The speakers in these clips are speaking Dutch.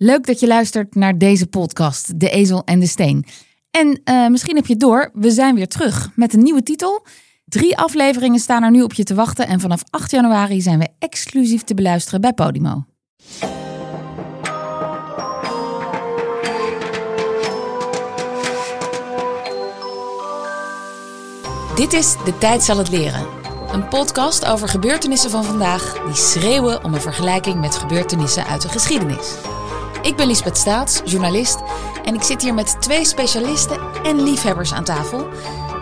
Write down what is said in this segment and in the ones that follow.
Leuk dat je luistert naar deze podcast, De Ezel en de Steen. En uh, misschien heb je het door, we zijn weer terug met een nieuwe titel. Drie afleveringen staan er nu op je te wachten en vanaf 8 januari zijn we exclusief te beluisteren bij Podimo. Dit is De Tijd zal het leren. Een podcast over gebeurtenissen van vandaag die schreeuwen om een vergelijking met gebeurtenissen uit de geschiedenis. Ik ben Lisbeth Staats, journalist, en ik zit hier met twee specialisten en liefhebbers aan tafel.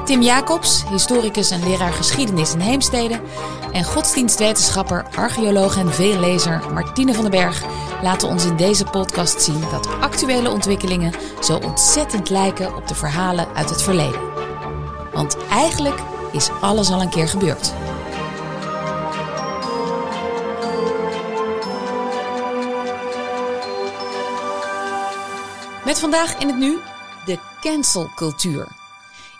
Tim Jacobs, historicus en leraar geschiedenis in Heemstede. En godsdienstwetenschapper, archeoloog en veellezer Martine van den Berg laten ons in deze podcast zien dat actuele ontwikkelingen zo ontzettend lijken op de verhalen uit het verleden. Want eigenlijk is alles al een keer gebeurd. Met vandaag in het nu de cancelcultuur.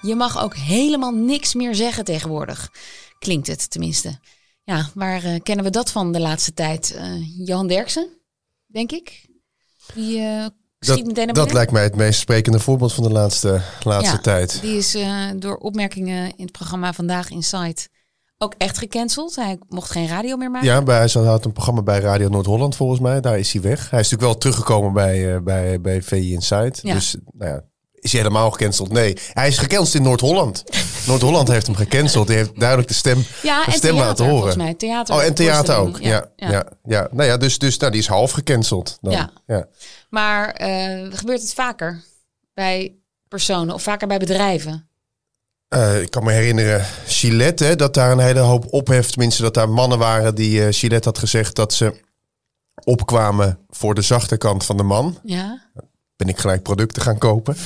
Je mag ook helemaal niks meer zeggen tegenwoordig. Klinkt het tenminste. Ja, waar uh, kennen we dat van de laatste tijd? Uh, Johan Derksen, denk ik. Die uh, schiet dat, meteen naar Dat lijkt mij het meest sprekende voorbeeld van de laatste, laatste ja, tijd. Die is door opmerkingen in het programma Vandaag Insight ook echt gecanceld. Hij mocht geen radio meer maken. Ja, bij, hij had een programma bij Radio Noord-Holland volgens mij. Daar is hij weg. Hij is natuurlijk wel teruggekomen bij, uh, bij, bij VI Insight. Ja. Dus nou ja, is hij helemaal gecanceld? Nee, hij is gecanceld in Noord-Holland. Noord-Holland heeft hem gecanceld. Die heeft duidelijk de stem, ja, de stem theater, laten horen. Volgens mij. Theater, oh, en theater ook. Ja, ja, ja. Nou ja, dus, dus nou, die is half gecanceld. Dan. Ja. Ja. Maar uh, gebeurt het vaker bij personen of vaker bij bedrijven? Uh, ik kan me herinneren, Gillette, hè, dat daar een hele hoop opheft. Tenminste, dat daar mannen waren die uh, Gillette had gezegd dat ze opkwamen voor de zachte kant van de man. Ja. Ben ik gelijk producten gaan kopen.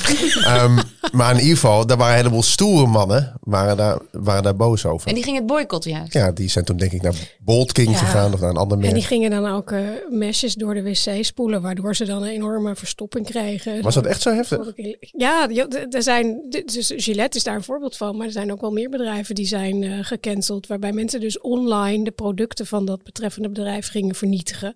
um, maar in ieder geval, daar waren een heleboel stoere mannen, waren daar, waren daar boos over. En die gingen het boycotten juist? Ja, die zijn toen denk ik naar Bolt King Ja. gegaan of naar een ander merk. En die gingen dan ook eh, mesjes door de wc spoelen, waardoor ze dan een enorme verstopping kregen. Was dat echt zo heftig? Ja, er zijn, dus Gillette is daar een voorbeeld van, maar er zijn ook wel meer bedrijven die zijn eh, gecanceld, waarbij mensen dus online de producten van dat betreffende bedrijf gingen vernietigen.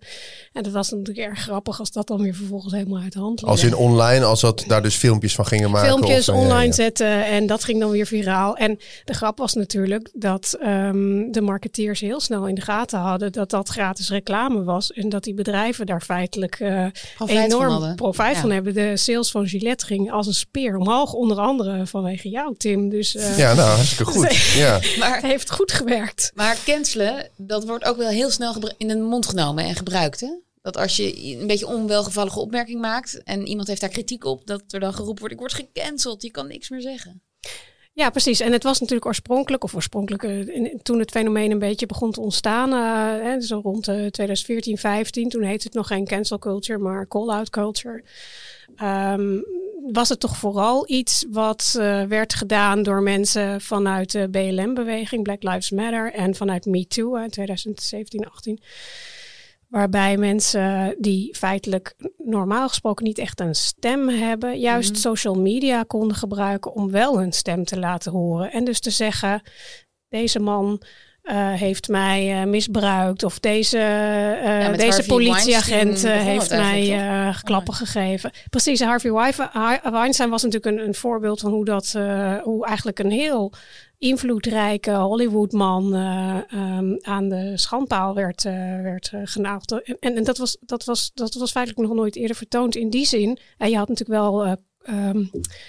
En dat was natuurlijk erg grappig als dat dan weer vervolgens helemaal uit de hand liep. Als in online, als dat daar dus filmpjes van gingen maken. filmpjes eh, online ja. zetten en dat ging dan weer viraal. En de grap was natuurlijk dat ehm, de marketeers heel snel in de gaten hadden dat dat gratis reclame was en dat die bedrijven daar feitelijk eh, Profijt enorm hadden. profijt Ja. van hebben. De sales van Gillette ging als een speer omhoog, onder andere vanwege jou, Tim. Dus eh, Ja, nou, hartstikke goed. Ja. Maar, het heeft goed gewerkt. maar cancelen, dat wordt ook wel heel snel in de mond genomen en gebruikt. Hè? Dat als je een beetje onwelgevallige opmerking maakt en iemand heeft daar kritiek op, dat er dan geroepen wordt, ik word gecanceld, je kan niks meer zeggen. Ja, precies. En het was natuurlijk oorspronkelijk, of oorspronkelijk, eh, toen het fenomeen een beetje begon te ontstaan, eh, hè, zo rond eh, 2014, 15, toen heette het nog geen cancel culture, maar call-out culture. Ehm, was het toch vooral iets wat eh, werd gedaan door mensen vanuit de BLM-beweging, Black Lives Matter, en vanuit MeToo in 2017, 18. Waarbij mensen die feitelijk normaal gesproken niet echt een stem hebben, juist Mhm. social media konden gebruiken om wel hun stem te laten horen. En dus te zeggen, deze man eh, heeft mij eh, misbruikt of deze, eh, deze politieagent heeft mij klappen gegeven. Precies, Harvey Weinstein- was natuurlijk een, een voorbeeld van hoe dat, hoe eigenlijk een heel invloedrijke Hollywoodman eh, ehm, aan de schandpaal werd, werd genaagd. En, en, dat, was, dat, was, dat was feitelijk nog nooit eerder vertoond in die zin. En je had natuurlijk wel ehm,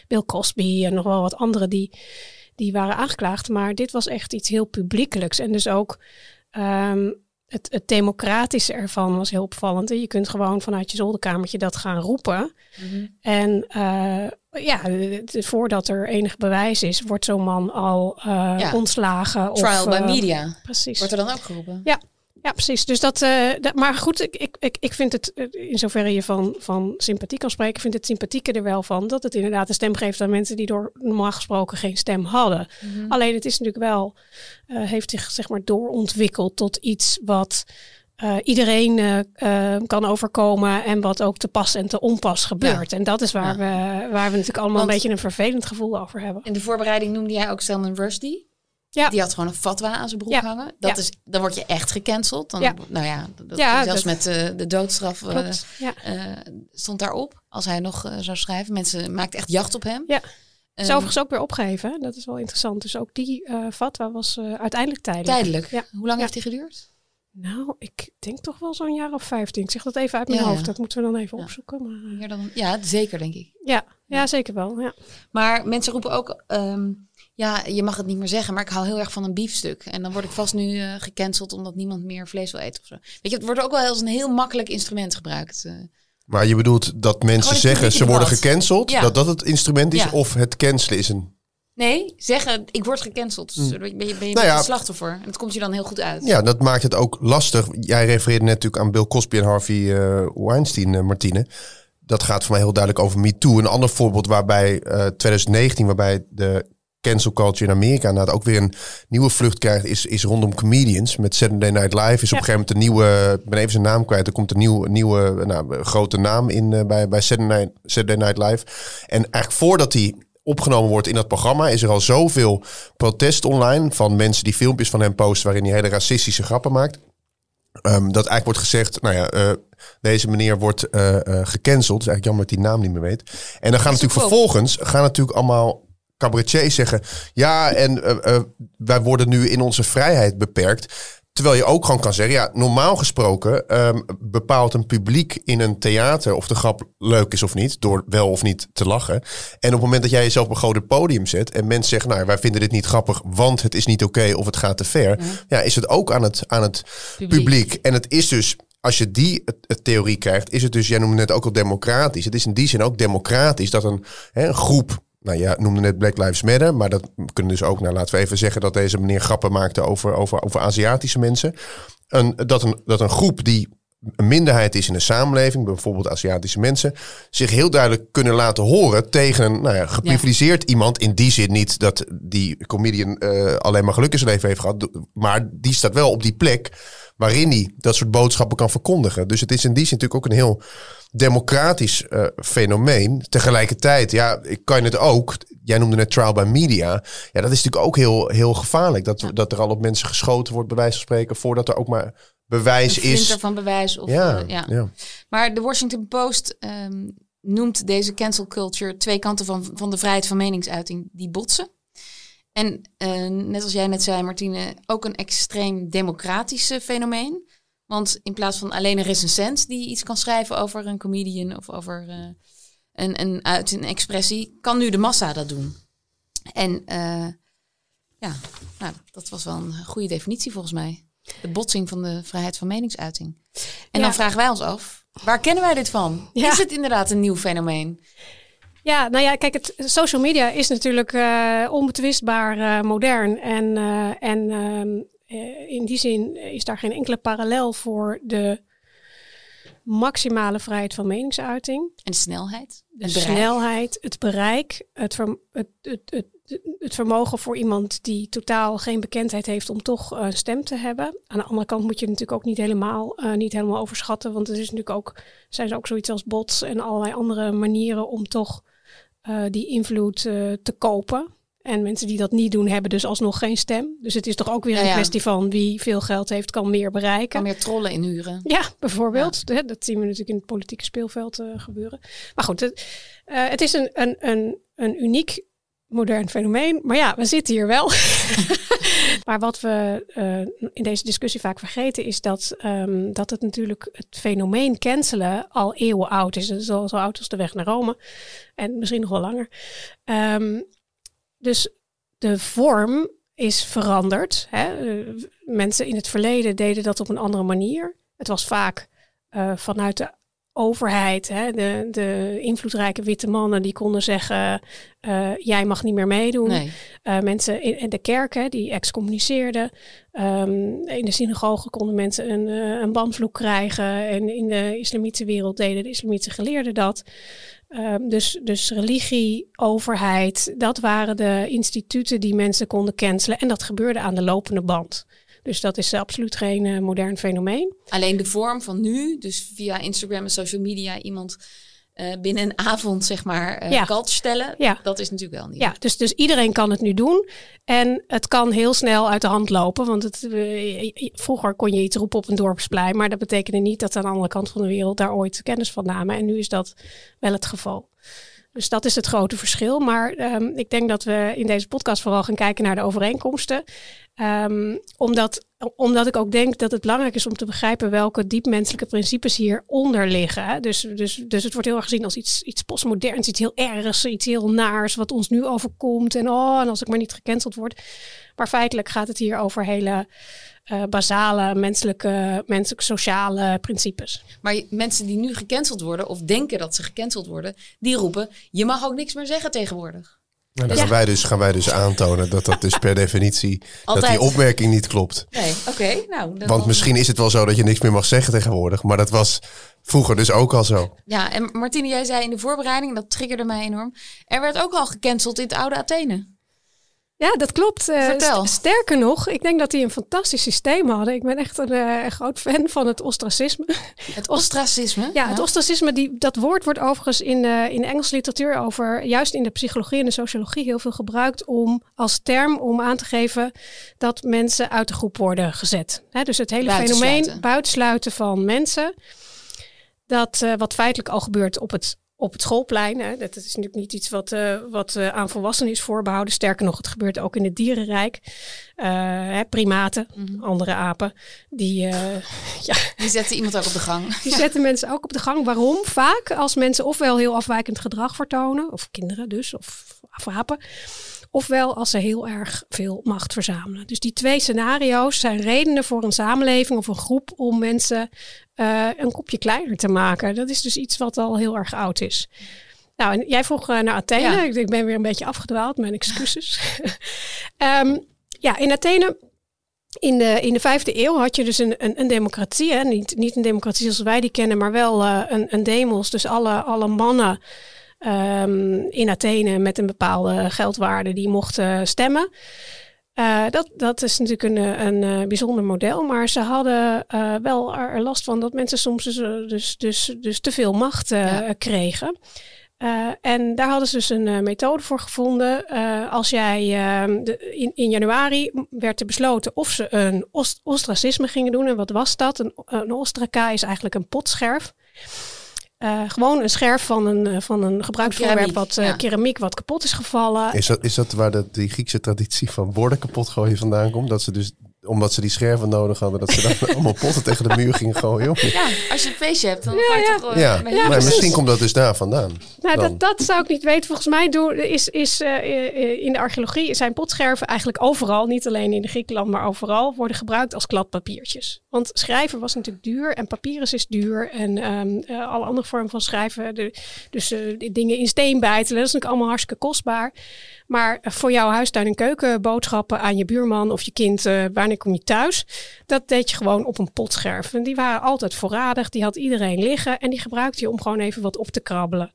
Bill Cosby en nog wel wat anderen die, die waren aangeklaagd. Maar dit was echt iets heel publiekelijks. En dus ook ehm, het, het democratische ervan was heel opvallend. En Je kunt gewoon vanuit je zolderkamertje dat gaan roepen. En eh, ja, voordat er enig bewijs is, wordt zo'n man al eh, Ja. ontslagen. Trial of, by eh, media. Precies. Wordt er dan ook geroepen? Ja. Ja, precies. Dus dat, eh, dat, maar goed, ik, ik, ik, ik vind het, eh, in zoverre je van, van sympathie kan spreken, vind het sympathieke er wel van dat het inderdaad een stem geeft aan mensen die door normaal gesproken geen stem hadden. Mhm. Alleen het is natuurlijk wel, eh, heeft zich zeg maar doorontwikkeld tot iets wat iedereen kan overkomen en wat ook te pas en te onpas gebeurt. En dat is waar, we, waar we natuurlijk allemaal Want- een beetje een vervelend gevoel over hebben. In de voorbereiding noemde jij ook Salman Rushdie. Ja. Die had gewoon een fatwa aan zijn broek Ja. hangen. Dat Ja. is, dan word je echt gecanceld. Dan, Ja. Nou ja, dat, Ja, zelfs dat- met eh, de doodstraf eh, ja. eh, stond daarop. Als hij nog zou schrijven. Mensen maakten echt jacht op hem. Ja. Is overigens ook weer opgegeven. Dat is wel interessant. Dus ook die fatwa was uiteindelijk tijdelijk. tijdelijk. Ja. Hoe lang Ja. heeft die geduurd? Nou, ik denk toch wel zo'n jaar of 15. Ik zeg dat even uit mijn Ja, ja. hoofd. Dat moeten we dan even Ja. opzoeken. Maar, Meer dan, ja, zeker denk ik. ja, ja, zeker wel. Ja. Maar mensen roepen ook, ehm, ja, je mag het niet meer zeggen, maar ik hou heel erg van een biefstuk. En dan word ik vast nu eh, gecanceld omdat niemand meer vlees wil eten of zo. Weet je, het wordt ook wel als een heel makkelijk instrument gebruikt. eh. Maar je bedoelt dat mensen zeggen ze worden gecanceld, Ja. dat dat het instrument is, Ja. of het cancelen is een... Nee, zeggen, ik word gecanceld. Dus ben je, ben je, Nou ja. een slachtoffer. En dat komt je dan heel goed uit. Ja, dat maakt het ook lastig. Jij refereerde net natuurlijk aan Bill Cosby en Harvey eh, Weinstein, Martine. Dat gaat voor mij heel duidelijk over MeToo. Een ander voorbeeld waarbij eh 2019, waarbij de cancel culture in Amerika nou ook weer een nieuwe vlucht krijgt, is, is rondom comedians. Met Saturday Night Live is op een gegeven moment een nieuwe, ik ben even zijn naam kwijt, er komt een nieuwe, nieuwe nou, grote naam in eh, bij, bij Saturday, Night, Saturday Night Live. En eigenlijk voordat die opgenomen wordt in dat programma, is er al zoveel protest online van mensen die filmpjes van hem posten waarin hij hele racistische grappen maakt. Ehm, dat eigenlijk wordt gezegd, nou ja, eh, deze meneer wordt eh, gecanceld. Dus eigenlijk jammer dat hij die naam niet meer weet. En dan gaan Is natuurlijk vervolgens gaan natuurlijk allemaal cabaretiers zeggen, ja, en eh, eh, wij worden nu in onze vrijheid beperkt. Terwijl je ook gewoon kan zeggen, ja, normaal gesproken ehm, bepaalt een publiek in een theater of de grap leuk is of niet, door wel of niet te lachen. En op het moment dat jij jezelf op een groot podium zet en mensen zeggen, nou, wij vinden dit niet grappig, want het is niet oké of het gaat te ver, ja, is het ook aan het, aan het Publiek. publiek. En het is dus, als je die theorie krijgt, is het dus, jij noemde net ook al democratisch. Het is in die zin ook democratisch dat een, hè, een groep, nou ja, noemde net Black Lives Matter, maar dat kunnen dus ook, nou laten we even zeggen dat deze meneer grappen maakte over, over, over Aziatische mensen. Een, dat, een, dat een groep die een minderheid is in de samenleving, bijvoorbeeld Aziatische mensen, zich heel duidelijk kunnen laten horen tegen een nou ja, geprivilegeerd iemand. In die zin niet dat die comedian eh, alleen maar geluk in zijn leven heeft gehad, maar die staat wel op die plek waarin hij dat soort boodschappen kan verkondigen. Dus het is in die zin natuurlijk ook een heel democratisch eh, fenomeen. Tegelijkertijd, ja, ik kan het ook. Jij noemde net trial by media. Ja, dat is natuurlijk ook heel, heel gevaarlijk. Dat, dat er al op mensen geschoten wordt, bij wijze van spreken, voordat er ook maar bewijs is. van bewijs. Of, Ja, eh, ja. ja. Maar de Washington Post ehm, noemt deze cancel culture twee kanten van, van de vrijheid van meningsuiting die botsen. En eh, net als jij net zei, Martine, ook een extreem democratisch fenomeen. Want in plaats van alleen een recensent die iets kan schrijven over een comedian of over eh, een, een uit een expressie, kan nu de massa dat doen. En eh, ja, nou, dat was wel een goede definitie volgens mij. De botsing van de vrijheid van meningsuiting. En Ja. dan vragen wij ons af, waar kennen wij dit van? Ja. Is het inderdaad een nieuw fenomeen? Ja, nou ja, kijk, het, social media is natuurlijk eh, onbetwistbaar modern. En, en ehm, eh, in die zin is daar geen enkele parallel voor de maximale vrijheid van meningsuiting. En de snelheid? De snelheid, het bereik, het, het, het, het, vermogen voor iemand die totaal geen bekendheid heeft om toch een stem te hebben. Aan de andere kant moet je natuurlijk ook niet helemaal, eh, niet helemaal overschatten, want er is natuurlijk ook, zijn er ook zoiets als bots en allerlei andere manieren om toch eh, die invloed eh, te kopen. En mensen die dat niet doen, hebben dus alsnog geen stem. Dus het is toch ook weer een ja. kwestie van wie veel geld heeft, kan meer bereiken. Kan meer trollen inhuren. Ja, bijvoorbeeld. Dat zien we natuurlijk in het politieke speelveld eh, gebeuren. Maar goed, het, eh, het is een, een, een, een uniek modern fenomeen. Maar ja, we zitten hier wel. maar wat we eh, in deze discussie vaak vergeten is dat, ehm, dat het natuurlijk het fenomeen cancelen al eeuwen oud is. Al zo oud als de weg naar Rome. En misschien nog wel langer. Ehm, dus de vorm is veranderd. Hè? Mensen in het verleden deden dat op een andere manier. Het was vaak eh, vanuit de overheid, hè? De, de invloedrijke witte mannen die konden zeggen: eh, jij mag niet meer meedoen. Nee. Eh, mensen in, in de kerken die excommuniceerden. Ehm, in de synagoge konden mensen een, eh, een bandvloek krijgen. En in de islamitische wereld deden de islamitische geleerden dat. Ehm, dus, dus religie, overheid, dat waren de instituten die mensen konden cancelen. En dat gebeurde aan de lopende band. Dus dat is absoluut geen eh, modern fenomeen. Alleen de vorm van nu, dus via Instagram en social media iemand eh, binnen een avond, zeg maar, uh, Ja. kalt stellen. Ja. Dat is natuurlijk wel niet. Ja, dus, dus iedereen kan het nu doen. En het kan heel snel uit de hand lopen. Want het, eh, vroeger kon je iets roepen op een dorpsplein. Maar dat betekende niet dat aan de andere kant van de wereld daar ooit kennis van namen. En nu is dat wel het geval. Dus dat is het grote verschil. Maar ehm, ik denk dat we in deze podcast vooral gaan kijken naar de overeenkomsten. Ehm, omdat, omdat ik ook denk dat het belangrijk is om te begrijpen welke diepmenselijke principes hieronder liggen. Dus, dus, dus het wordt heel erg gezien als iets, iets postmoderns, iets heel ergs, iets heel naars wat ons nu overkomt. En oh, en als ik maar niet gecanceld word. Maar feitelijk gaat het hier over hele eh, basale menselijke, menselijke sociale principes. Maar mensen die nu gecanceld worden of denken dat ze gecanceld worden, die roepen: je mag ook niks meer zeggen tegenwoordig. Dan Ja. gaan, wij dus, gaan wij dus aantonen dat dat dus per definitie, dat die opmerking niet klopt. Nee, oké. nou, dan- Want misschien is het wel zo dat je niks meer mag zeggen tegenwoordig. Maar dat was vroeger dus ook al zo. Ja, en Martine, jij zei in de voorbereiding, dat triggerde mij enorm. Er werd ook al gecanceld in het oude Athene. Ja, dat klopt. Eh, Vertel. sterker nog, ik denk dat die een fantastisch systeem hadden. Ik ben echt een eh, groot fan van het ostracisme. Het ostracisme. Ja, het ostracisme, die, dat woord wordt overigens in de, in de Engelse literatuur over, juist in de psychologie en de sociologie, heel veel gebruikt om als term om aan te geven dat mensen uit de groep worden gezet. Hè, dus het hele Buitensluiten. fenomeen buitensluiten van mensen, dat wat feitelijk al gebeurt op het, op het schoolplein. Hè. Dat is natuurlijk niet iets wat, eh, wat eh, aan volwassenen is voorbehouden. Sterker nog, het gebeurt ook in het dierenrijk. Eh, hè, primaten, andere apen, die, ja, Die zetten iemand ook op de gang. die zetten mensen ook op de gang. Waarom? Vaak als mensen ofwel heel afwijkend gedrag vertonen, of kinderen dus, of, of apen. Ofwel als ze heel erg veel macht verzamelen. Dus die twee scenario's zijn redenen voor een samenleving of een groep om mensen eh, een kopje kleiner te maken. Dat is dus iets wat al heel erg oud is. Nou, en jij vroeg eh, naar Athene. Ja. Ik, ik ben weer een beetje afgedwaald, mijn excuses. Ehm, ja, in Athene in de, in de vijfde eeuw had je dus een, een, een democratie. Hè? Niet, niet een democratie zoals wij die kennen, maar wel eh, een, een demos. Dus alle, alle mannen ehm, in Athene met een bepaalde geldwaarde die mochten stemmen. Eh, dat, dat is natuurlijk een, eh, een, eh, bijzonder model. Maar ze hadden eh, wel er, last van dat mensen soms dus, eh, dus, dus, dus te veel macht eh, Ja. kregen. Eh, en daar hadden ze dus een eh, methode voor gevonden. Eh, als jij ehm, de, in, in januari werd er besloten of ze een ost- ostracisme gingen doen. En wat was dat? Een, een ostraca is eigenlijk een potscherf. Eh, gewoon een scherf van een, eh, van een gebruikt Keramiek, voorwerp, wat eh, ja. keramiek, wat kapot is gevallen. Is dat, is dat waar de, die Griekse traditie van borden kapot gooien vandaan komt? Dat ze dus, omdat ze die scherven nodig hadden, dat ze dan allemaal potten tegen de muur gingen gooien? Ja, als je een feestje hebt, dan Ja, ga je ja. toch... eh, Ja, maar precies. misschien komt dat dus daar vandaan. Nou, dan. dat, dat zou ik niet weten. Volgens mij doen, is, is eh, eh, in de archeologie zijn potscherven eigenlijk overal, niet alleen in Griekenland, maar overal, worden gebruikt als kladpapiertjes. Want schrijven was natuurlijk duur en papyrus is duur en ehm, eh, alle andere vormen van schrijven, de, dus eh, dingen in steen bijtelen, dat is natuurlijk allemaal hartstikke kostbaar. Maar voor jouw huistuin- en keukenboodschappen aan je buurman of je kind, eh, wanneer kom je thuis? Dat deed je gewoon op een potscherf. En die waren altijd voorradig, die had iedereen liggen en die gebruikte je om gewoon even wat op te krabbelen.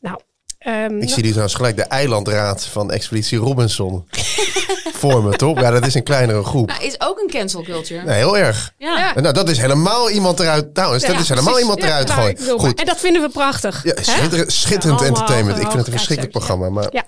Nou, ehm, Ik zie die trouwens gelijk de eilandraad van Expeditie Robinson voor me, toch? Ja, dat is een kleinere groep. Nou, is ook een cancel culture. Nee, heel erg. Ja. Nou, dat is helemaal iemand eruit. Trouwens, dat Ja, is helemaal precies. iemand eruit nou, gooien. Goed. En dat vinden we prachtig. Schitterend, schitterend Allemaal entertainment. Ik vind het een verschrikkelijk programma. Maar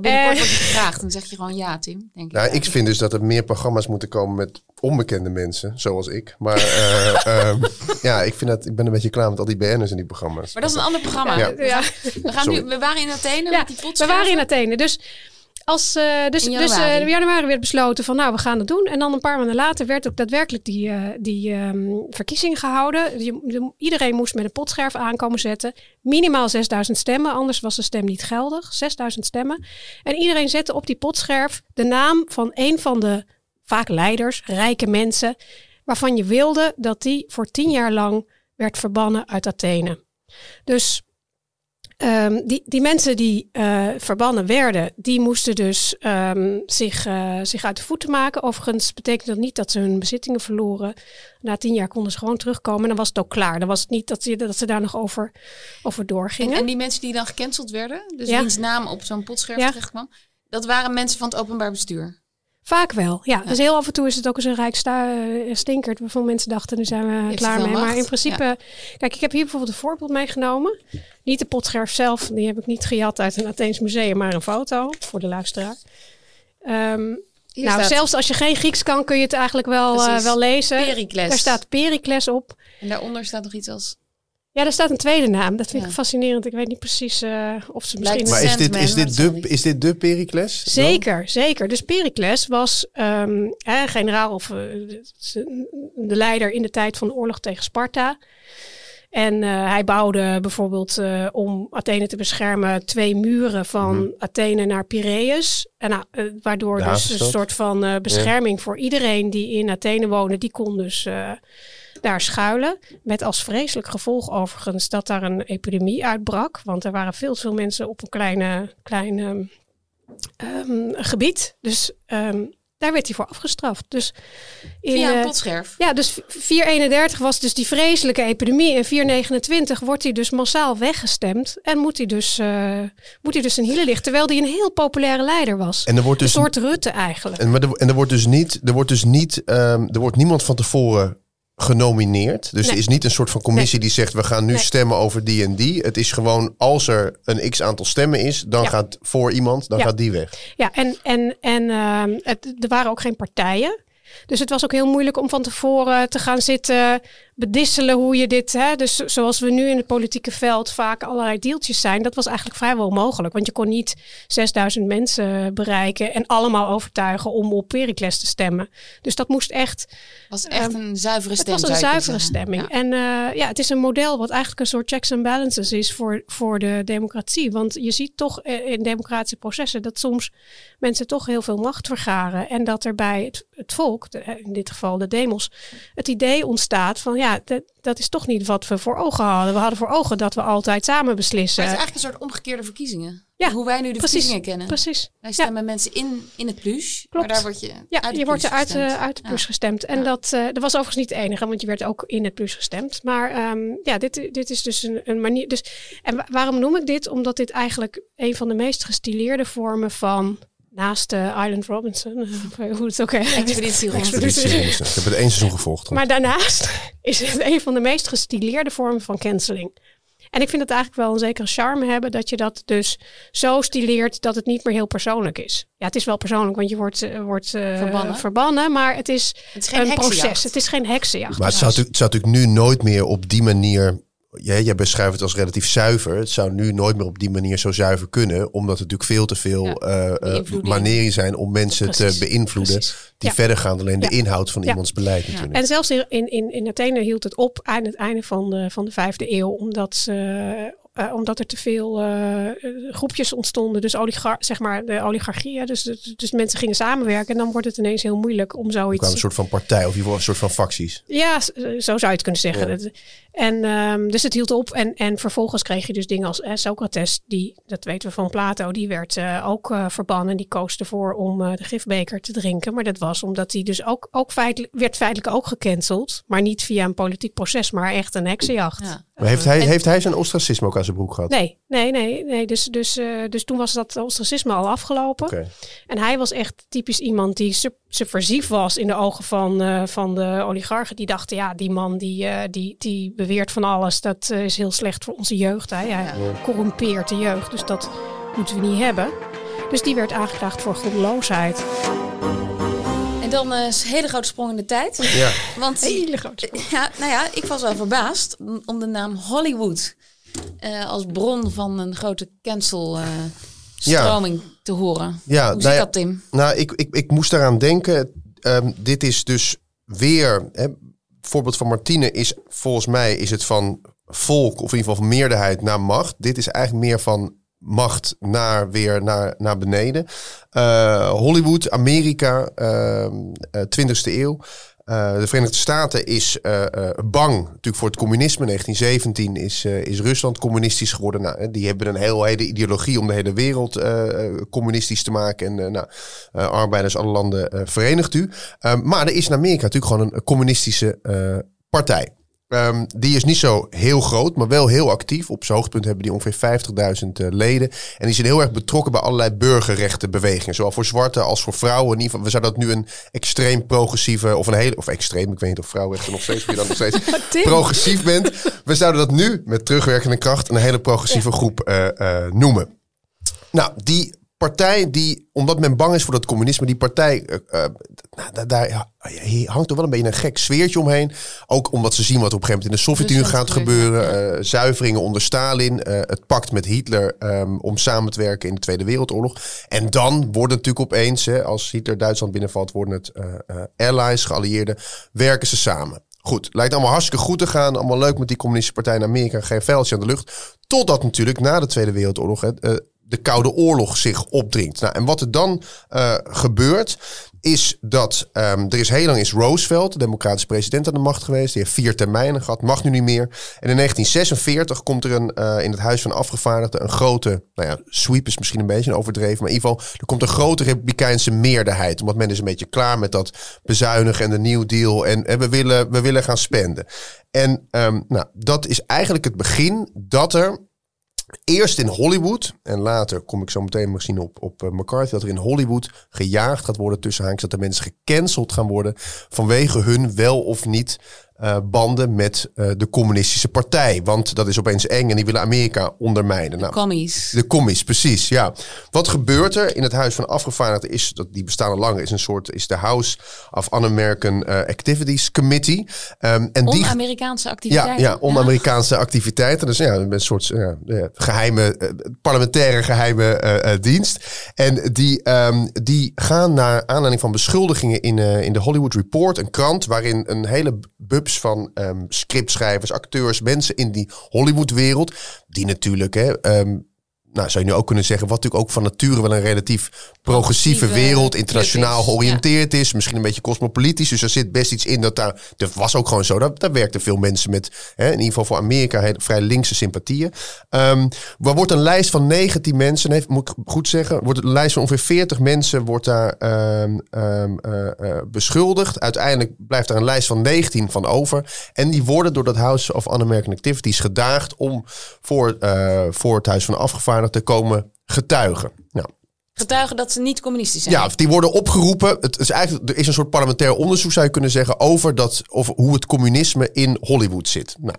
maar binnenkort Eh. word je gevraagd. Dan zeg je gewoon ja, Tim. Denk ik. nou, ik vind dus dat er meer programma's moeten komen met onbekende mensen, zoals ik. Maar eh, ehm, ja, ik, vind dat, ik ben een beetje klaar met al die BN'ers in die programma's. Maar dat is een ander programma. Ja. We gaan, we, gaan nu, Sorry. we waren in Athene Ja, met die we waren in Athene. Dus, als, eh, dus, In dus eh, januari. in januari werd besloten van nou, we gaan het doen. En dan een paar maanden later werd ook daadwerkelijk die, eh, die ehm, verkiezing gehouden. Je- iedereen moest met een potscherf aankomen zetten. Minimaal 6000 stemmen, anders was de stem niet geldig. 6000 stemmen. En iedereen zette op die potscherf de naam van een van de vaak leiders, rijke mensen, waarvan je wilde dat die voor tien jaar lang werd verbannen uit Athene. Dus Ehm, die, die mensen die eh, verbannen werden, die moesten dus ehm, zich, eh, zich uit de voeten maken. Overigens betekent dat niet dat ze hun bezittingen verloren. Na tien jaar konden ze gewoon terugkomen en dan was het ook klaar. Dan was het niet dat ze, dat ze daar nog over, over En, doorgingen. en die mensen die dan gecanceld werden, dus Ja. wiens naam op zo'n potscherf Ja. terecht kwam, dat waren mensen van het openbaar bestuur. Vaak wel, ja. Dus heel af en toe is het ook eens een rijk eh, stinkert waarvan mensen dachten, nu zijn we klaar mee. Maar in principe, kijk, ik heb hier bijvoorbeeld een voorbeeld meegenomen. Niet de potscherf zelf, die heb ik niet gejat uit een Atheens museum, maar een foto voor de luisteraar. Ehm, nou, staat zelfs als je geen Grieks kan, kun je het eigenlijk wel, eh, wel lezen. Pericles. Daar staat Pericles op. En daaronder staat nog iets als... Ja, daar staat een tweede naam. Dat vind Ja. ik fascinerend. Ik weet niet precies eh, of ze misschien... Maar is dit, is, dit de, is dit de Pericles? dan? Zeker, zeker. Dus Pericles was ehm, hè, generaal of eh, de leider in de tijd van de oorlog tegen Sparta. En eh, hij bouwde bijvoorbeeld eh, om Athene te beschermen twee muren van Mhm. Athene naar Piraeus. En, nou, eh, waardoor dus een soort van eh, bescherming voor iedereen die in Athene woonde, die kon dus eh, daar schuilen. Met als vreselijk gevolg overigens dat daar een epidemie uitbrak. Want er waren veel te veel mensen op een kleine, kleine ehm, gebied. Dus ehm, daar werd hij voor afgestraft. Dus in, Via een eh, potscherf. ja, dus 431 was dus die vreselijke epidemie. En 429 wordt hij dus massaal weggestemd. En moet hij dus, eh moet hij dus een hielen liggen. Terwijl hij een heel populaire leider was. En er wordt dus een soort Rutte eigenlijk. En, maar er, en er wordt dus niet, er wordt dus niet, ehm, er wordt niemand van tevoren genomineerd. Dus Nee. er is niet een soort van commissie die zegt we gaan nu Nee. stemmen over die en die. Het is gewoon als er een x aantal stemmen is, dan Ja. gaat voor iemand, dan Ja. gaat die weg. Ja, en, en, en ehm, het, er waren ook geen partijen. Dus het was ook heel moeilijk om van tevoren te gaan zitten bedisselen hoe je dit, hè, dus zoals we nu in het politieke veld vaak allerlei deeltjes zijn, dat was eigenlijk vrijwel onmogelijk. Want je kon niet 6000 mensen bereiken en allemaal overtuigen om op Pericles te stemmen. Dus dat moest echt, was echt een zuivere het stem. was een zuivere stemming. Ja. En eh, ja, het is een model wat eigenlijk een soort checks and balances is voor, voor de democratie. Want je ziet toch eh, in democratische processen dat soms mensen toch heel veel macht vergaren. En dat er bij het, het volk, de- in dit geval de demos, het idee ontstaat van ja, dat, dat is toch niet wat we voor ogen hadden. We hadden voor ogen dat we altijd samen beslissen. Maar het is eigenlijk een soort omgekeerde verkiezingen. Ja, Hoe wij nu de precies, verkiezingen kennen. Precies. Wij stemmen mensen in, in het plus. Klopt. Maar daar word je Ja, uit je wordt er uit, eh, uit de plus Ja. gestemd. En Ja. dat, eh, dat was overigens niet het enige, want je werd ook in het plus gestemd. Maar ehm, ja, dit, dit is dus een, een manier. Dus, en wa- waarom noem ik dit? Omdat dit eigenlijk een van de meest gestileerde vormen van. Naast de Island Robinson, eh, hoe het ook heet. Expeditie rond. Expeditie. Expeditie. Ik heb het één seizoen gevolgd. Maar daarnaast is het een van de meest gestileerde vormen van canceling. En ik vind het eigenlijk wel een zekere charme hebben dat je dat dus zo stileert dat het niet meer heel persoonlijk is. Ja, het is wel persoonlijk, want je wordt, eh, wordt eh, Verbannen. verbannen, maar het is, Het is geen een heksenjacht. proces. Het is geen heksenjacht. Maar het zou, het zou natuurlijk nu nooit meer op die manier. Jij beschrijft het als relatief zuiver. Het zou nu nooit meer op die manier zo zuiver kunnen. Omdat er natuurlijk veel te veel Ja, eh, eh, manieren zijn om mensen Precies, te beïnvloeden. precies. Die Ja. verder gaan dan alleen de inhoud van iemands beleid natuurlijk. En zelfs in, in, in Athene hield het op aan het einde van de, van de vijfde eeuw, omdat, ze, eh, omdat er te veel eh, eh, groepjes ontstonden. Dus oligar, zeg maar de oligarchie, hè, dus, dus, dus mensen gingen samenwerken. En dan wordt het ineens heel moeilijk om zoiets... een soort van partij of in ieder geval een soort van facties. Ja, zo zou je het kunnen zeggen. Ja. En ehm, dus het hield op. En, en vervolgens kreeg je dus dingen als eh, Socrates, die, dat weten we van Plato, die werd eh, ook eh, verbannen. Die koos ervoor om eh, de gifbeker te drinken. Maar dat was omdat hij dus ook, ook feitelijk, werd feitelijk ook gecanceld. Maar niet via een politiek proces, maar echt een heksenjacht. Ja. Maar heeft hij, En- heeft hij zijn ostracisme ook aan zijn broek gehad? Nee, nee, nee. nee. Dus, dus, eh, dus toen was dat ostracisme al afgelopen. Oké. En hij was echt typisch iemand die sub- subversief was in de ogen van, eh, van de oligarchen. Die dachten, ja, die man die, eh, die, die beweert van alles. Dat is heel slecht voor onze jeugd. Hè. Hij Ja. corrumpeert de jeugd, dus dat moeten we niet hebben. Dus die werd aangeklaagd voor goddeloosheid. En dan eh, is een hele grote sprong in de tijd. Ja. Want Hele grote. ja, nou ja, ik was wel verbaasd om de naam Hollywood eh, als bron van een grote cancel eh, stroming te horen. Ja, Hoe nou zit ja, dat, Tim? Nou, ik, ik, ik moest daaraan denken. Ehm, dit is dus weer. Hè, voorbeeld van Martine is volgens mij is het van volk of in ieder geval van meerderheid naar macht. Dit is eigenlijk meer van macht naar weer naar, naar beneden. Eh, Hollywood, Amerika, ehm, eh, 20e eeuw. Eh, de Verenigde Staten is bang natuurlijk voor het communisme. 1917 is, is Rusland communistisch geworden. Nou, die hebben een hele ideologie om de hele wereld communistisch te maken. En nou, arbeiders, alle landen verenigt u. Eh, maar er is in Amerika natuurlijk gewoon een, communistische partij. Ehm, die is niet zo heel groot, maar wel heel actief. Op zijn hoogtepunt hebben die ongeveer 50.000 uh, leden. En die zijn heel erg betrokken bij allerlei burgerrechtenbewegingen. Zowel voor zwarte als voor vrouwen. In ieder geval, we zouden dat nu een extreem progressieve, of een hele, of extreem, ik weet niet of vrouwenrechten nog steeds, of je dan nog steeds progressief bent. We zouden dat nu met terugwerkende kracht een hele progressieve groep uh, uh, noemen. Nou, die partij die, omdat men bang is voor dat communisme, die partij, uh, uh, nou, daar hangt er wel een beetje een gek sfeertje omheen. Ook omdat ze zien wat op een gegeven moment in de Sovjet-Unie gaat gebeuren. Uh, zuiveringen onder Stalin, het pact met Hitler um, om samen te werken in de Tweede Wereldoorlog. En dan worden natuurlijk opeens, hè, als Hitler Duitsland binnenvalt, worden het allies, geallieerden, werken ze samen. Goed, lijkt allemaal hartstikke goed te gaan. Allemaal leuk met die communistische partij in Amerika. Geen veldje aan de lucht. Totdat natuurlijk na de Tweede Wereldoorlog het, de Koude Oorlog zich opdringt. Nou, en wat er dan uh, gebeurt, is dat um, er is heel lang is Roosevelt, de democratische president, aan de macht geweest. Die heeft vier termijnen gehad, mag nu niet meer. En in 1946 komt er een, uh, in het Huis van Afgevaardigden een grote, nou ja, sweep is misschien een beetje een overdreven, maar in ieder geval, er komt een grote republikeinse meerderheid. Omdat men is een beetje klaar met dat bezuinigen en de New Deal. En, we, willen, we willen gaan spenden. En um, nou, dat is eigenlijk het begin dat er Eerst in Hollywood en later kom ik zo meteen misschien op, op uh, McCarthy dat er in Hollywood gejaagd gaat worden tussen haakjes dat er mensen gecanceld gaan worden vanwege hun wel of niet uh, banden met uh, de communistische partij. Want dat is opeens eng en die willen Amerika ondermijnen. De nou, commies. De commies, precies, ja. Wat gebeurt er in het Huis van Afgevaardigden is, dat die bestaan al lang, is een soort, is de House of Un-American uh, Activities Committee. Um, en On-Amerikaanse activiteiten? Ja, ja on-Amerikaanse ja. activiteiten. Dus ja, een soort geheime, parlementaire geheime dienst. En die, um, die gaan naar aanleiding van beschuldigingen in, in de Hollywood Report, een krant waarin een hele bub van um, scriptschrijvers, acteurs, mensen in die Hollywood-wereld. Die natuurlijk hè, um, nou, zou je nu ook kunnen zeggen, wat natuurlijk ook van nature wel een relatief progressieve wereld, internationaal georiënteerd is, misschien een beetje cosmopolitisch. Dus er zit best iets in dat daar, dat was ook gewoon zo, daar, daar werkten veel mensen met, hè, in ieder geval voor Amerika, vrij linkse sympathieën. Um, er wordt een lijst van 19 mensen, heeft, moet ik goed zeggen, wordt een lijst van ongeveer 40 mensen wordt daar um, um, uh, uh, beschuldigd. Uiteindelijk blijft er een lijst van 19 van over. En die worden door dat House of Un-American Activities gedaagd om voor, uh, voor het Huis van Afgevaardigden te komen getuigen. Nou, Getuigen dat ze niet communistisch zijn. Ja, die worden opgeropen. Het is eigenlijk, er is een soort parlementair onderzoek, zou je kunnen zeggen, over dat, of hoe het communisme in Hollywood zit. Nou,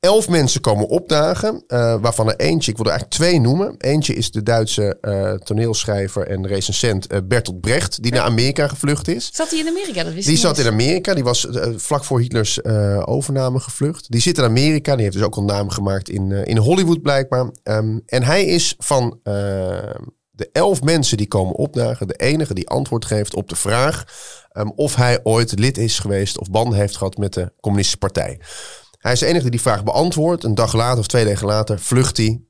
elf mensen komen opdagen, uh, waarvan er eentje, ik wil er eigenlijk twee noemen. Eentje is de Duitse uh, toneelschrijver en recensent uh, Bertolt Brecht, die ja. naar Amerika gevlucht is. Zat hij in Amerika? Dat wist die zat in Amerika, die was vlak voor Hitlers overname gevlucht. Die zit in Amerika, die heeft dus ook al naam gemaakt in, in Hollywood blijkbaar. Um, en hij is van de elf mensen die komen opdagen, de enige die antwoord geeft op de vraag um, of hij ooit lid is geweest of banden heeft gehad met de communistische partij. Hij is de enige die die vraag beantwoordt. Een dag later of twee dagen later vlucht hij